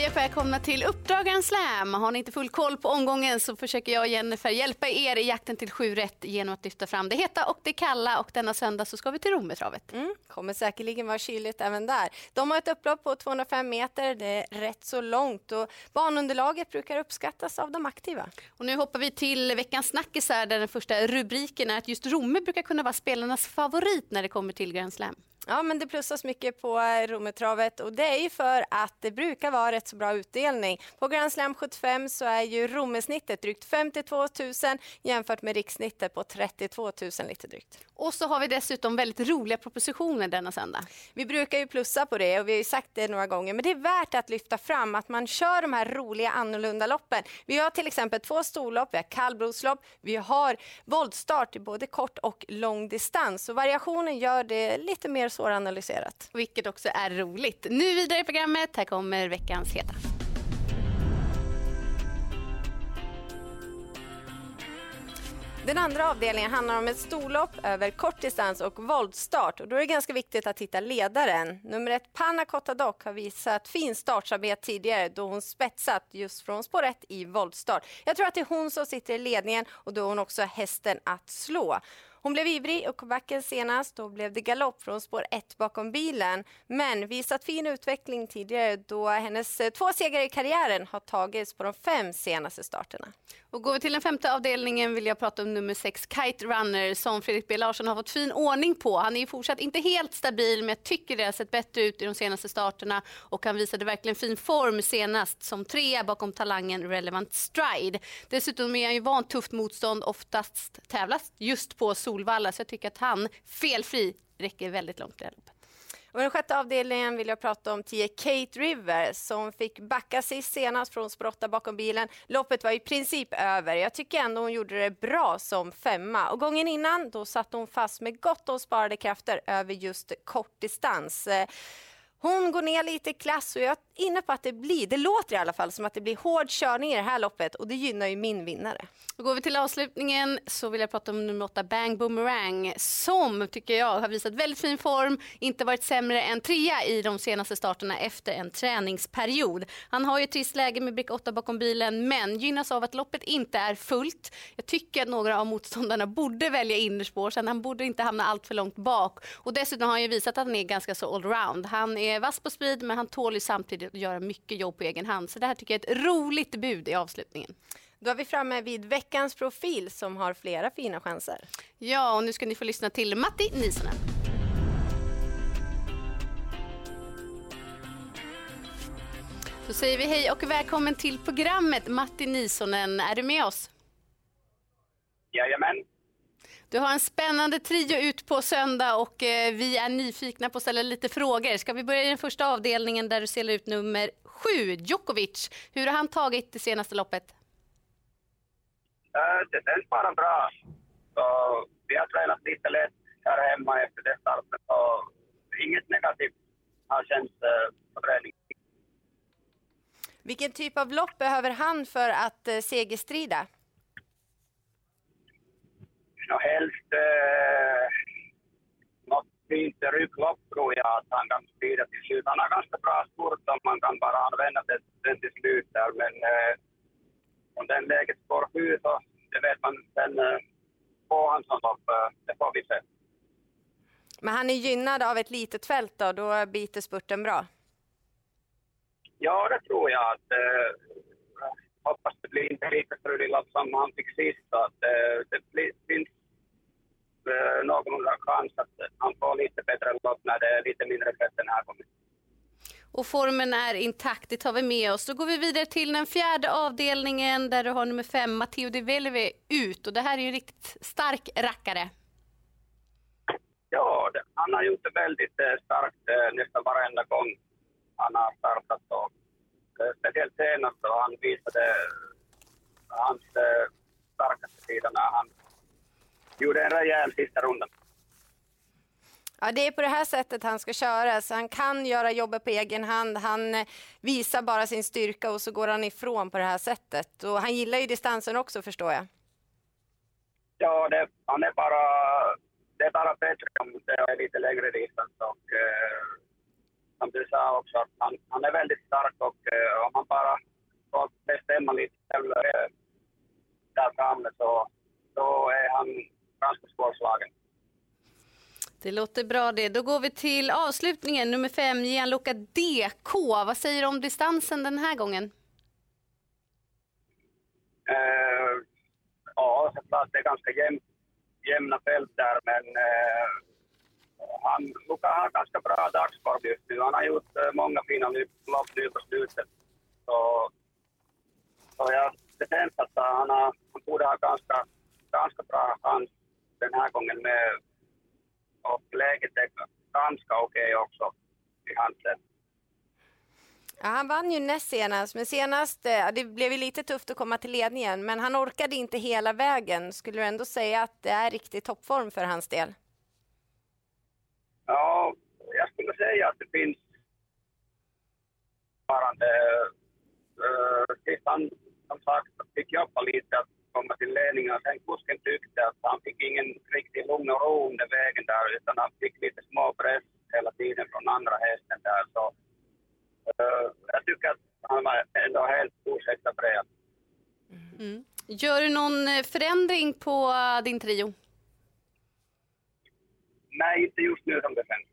Hej och välkomna till Uppdragaren Slam. Har ni inte full koll på omgången så försöker jag och Jennifer hjälpa er i jakten till sju rätt genom att lyfta fram det heta och det kalla och denna söndag så ska vi till Rometravet. Mm, kommer säkerligen vara kyligt även där. De har ett upplopp på 205 meter, det är rätt så långt och banunderlaget brukar uppskattas av de aktiva. Och nu hoppar vi till veckans snackisar där den första rubriken är att just Romme brukar kunna vara spelarnas favorit när det kommer till Grand Slam. Ja, men det plussas mycket på eh, Rometravet och det är ju för att det brukar vara rätt så bra utdelning. På Grand Slam 75 så är ju Romesnittet drygt 52 000 jämfört med rikssnittet på 32 000 lite drygt. Och så har vi dessutom väldigt roliga propositioner denna söndag. Vi brukar ju plussa på det och vi har ju sagt det några gånger, men det är värt att lyfta fram att man kör de här roliga annorlunda loppen. Vi har till exempel två storlopp, vi har kallblodslopp, vi har voltstart i både kort och lång distans och variationen gör det lite mer svåranalyserat. Vilket också är roligt. Nu vidare i programmet, här kommer veckans heta. Den andra avdelningen handlar om ett storlopp över kortdistans och voltstart. Och då är det ganska viktigt att hitta ledaren. Nummer ett, Panna Cotta Doc, har visat fin startsamhet tidigare då hon spetsat just från spår 1 i voltstart. Jag tror att det är hon som sitter i ledningen och då är hon också hästen att slå. Hon blev ivrig och backen senast. Då blev det galopp från spår 1 bakom bilen. Men visat fin utveckling tidigare då hennes eh, två segrar i karriären har tagits på de fem senaste starterna. Och går vi till den femte avdelningen vill jag prata om nummer 6, Kite Runner som Fredrik B Larsson har fått fin ordning på. Han är ju fortsatt inte helt stabil men jag tycker det har sett bättre ut i de senaste starterna och han visade verkligen fin form senast som trea bakom talangen Relevant Stride. Dessutom är han ju van tufft motstånd, oftast tävlas just på Solvalla så jag tycker att han felfri räcker väldigt långt i det här loppet. Och den sjätte avdelningen vill jag prata om 10 Kate River som fick backa sist senast från spår bakom bilen. Loppet var i princip över. Jag tycker ändå hon gjorde det bra som femma. Och gången innan då satt hon fast med gott om sparade krafter över just kortdistans. Eh, hon går ner lite i klass och jag inne på att det blir, det låter i alla fall som att det blir hård körning i det här loppet och det gynnar ju min vinnare. Då går vi till avslutningen så vill jag prata om nummer åtta Bang Boomerang som tycker jag har visat väldigt fin form, inte varit sämre än trea i de senaste starterna efter en träningsperiod. Han har ju ett trist läge med bricka 8 bakom bilen men gynnas av att loppet inte är fullt. Jag tycker att några av motståndarna borde välja innerspår sen han borde inte hamna allt för långt bak och dessutom har han ju visat att han är ganska så allround. Han är vass på speed men han tål ju samtidigt att göra mycket jobb på egen hand så det här tycker jag är ett roligt bud i avslutningen. Då är vi framme vid veckans profil som har flera fina chanser. Ja, och nu ska ni få lyssna till Matti Nisonen. Då säger vi hej och välkommen till programmet Matti Nisonen. Är du med oss? Jajamän. Du har en spännande trio ut på söndag och eh, vi är nyfikna på att ställa lite frågor. Ska vi börja i den första avdelningen där du ser ut nummer sju, Djokovic. Hur har han tagit det senaste loppet? Uh, det känns bara bra. Så vi har tränat lite lätt här hemma efter det starten. Så inget negativt har känts uh, på träning. Vilken typ av lopp behöver han för att uh, segerstrida? No, helst uh, något fint rygglopp tror jag att han kan strida till slut. Han har ganska bra spurt om man kan bara använda den till slut där. Men uh, om den läget spår sju så det vet man sen uh, på hans lopp. Uh, det får vi se. Men han är gynnad av ett litet fält då, då biter spurten bra? Ja, det tror jag. att uh, hoppas det blir inte lika struligt som han fick sist. Att, uh, det blir, finns någorlunda chans att han får lite bättre lopp när det är lite mindre fett den här gången. Och formen är intakt, det tar vi med oss. Då går vi vidare till den fjärde avdelningen där du har nummer fem, Matteo De Velve ut. Och det här är ju en riktigt stark rackare. Ja, han har gjort det väldigt eh, starkt eh, nästan varenda gång han har startat. Och, eh, speciellt senast då han visade hans eh, starkaste sida när han gjorde en rejäl sista runda. Ja, det är på det här sättet han ska köra. Så han kan göra jobbet på egen hand. Han eh, visar bara sin styrka och så går han ifrån på det här sättet. Och han gillar ju distansen också förstår jag. Ja, det, han är bara, det är bara bättre om det är lite längre distans. Och, eh, som du sa också, han, han är väldigt stark och uh, om han bara får bestämma lite själv uh, där framme så då är han ganska. Det låter bra det. Då går vi till avslutningen, nummer fem, Gianluca DK. Vad säger du om distansen den här gången? Uh, ja, såklart det är ganska jämnt, jämna fält där, men uh, han Luka har ganska bra dagsform just nu. Han har gjort uh, många fina lopp nu på slutet. Så, så jag det känns att han, har, han borde ha ganska, ganska bra chans den här gången med och läget är ganska okej okay också i hans sätt. Ja, han vann ju näst senast, men senast, eh, det blev ju lite tufft att komma till ledningen, men han orkade inte hela vägen. Skulle du ändå säga att det är riktig toppform för hans del? Ja, jag skulle säga att det finns fortfarande. Uh, sist han som sagt fick jobba lite att komma till ledningen. Sen kusken tyckte att han fick ingen riktig lugn och ro under vägen där utan han fick lite små press hela tiden från andra hästen där. Så, uh, jag tycker att han var ändå helt ursäkta bred. Mm. Gör du någon eh, förändring på eh, din trio? Nej, inte just nu som det känns.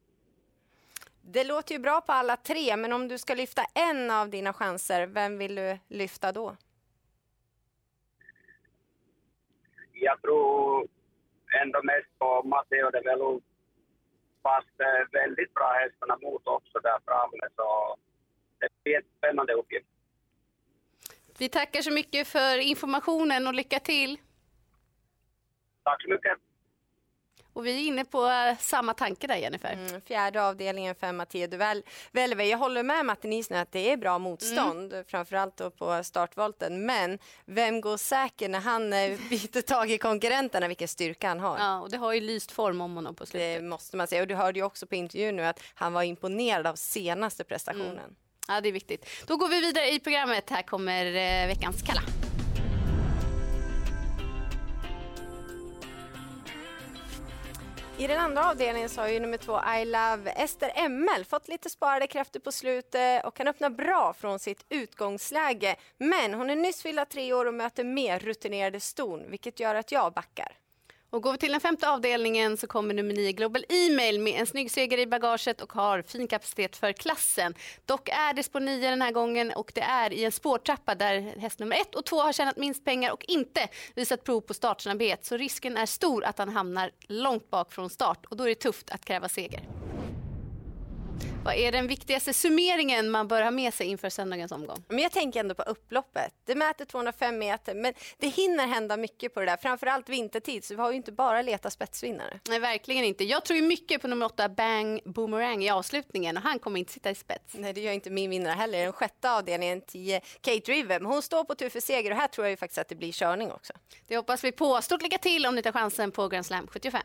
Det låter ju bra på alla tre, men om du ska lyfta en av dina chanser, vem vill du lyfta då? jag tror ändå mest på Matteo de Velu. Fast eh, väldigt bra hästarna mot också där framme så det blir en spännande uppgift. Vi tackar så mycket för informationen och lycka till. Tack så mycket. Och vi är inne på eh, samma tanke där Jennifer. Mm, fjärde avdelningen för Matteo Duvel. Välve, jag håller med Martin Isner att det är bra motstånd, mm. framförallt då på startvolten. Men vem går säker när han eh, byter tag i konkurrenterna, vilken styrka han har. Ja, och det har ju lyst form om honom på slutet. Det måste man säga. Och du hörde ju också på intervjun nu att han var imponerad av senaste prestationen. Mm. Ja, det är viktigt. Då går vi vidare i programmet. Här kommer eh, veckans Kalla. I den andra avdelningen så har ju nummer två I Love Ester ML fått lite sparade krafter på slutet och kan öppna bra från sitt utgångsläge. Men hon är nyss fyllda tre år och möter mer rutinerade ston, vilket gör att jag backar. Och går vi till den femte avdelningen så kommer nummer 9 Global E-mail med en snygg seger i bagaget och har fin kapacitet för klassen. Dock är det spår 9 den här gången och det är i en spårtrappa där häst nummer 1 och 2 har tjänat minst pengar och inte visat prov på startsnabbhet. Så risken är stor att han hamnar långt bak från start och då är det tufft att kräva seger. Vad är den viktigaste summeringen man bör ha med sig inför söndagens omgång? Men jag tänker ändå på upploppet. Det mäter 205 meter, men det hinner hända mycket på det där. Framförallt vintertid, så vi har ju inte bara letat spetsvinnare. Nej, verkligen inte. Jag tror ju mycket på nummer 8, Bang Boomerang i avslutningen och han kommer inte sitta i spets. Nej, det gör inte min vinnare heller. Den sjätte avdelningen, 10, Kate River. Men hon står på tur för seger och här tror jag ju faktiskt att det blir körning också. Det hoppas vi på. Stort lycka till om ni tar chansen på Grand Slam 75.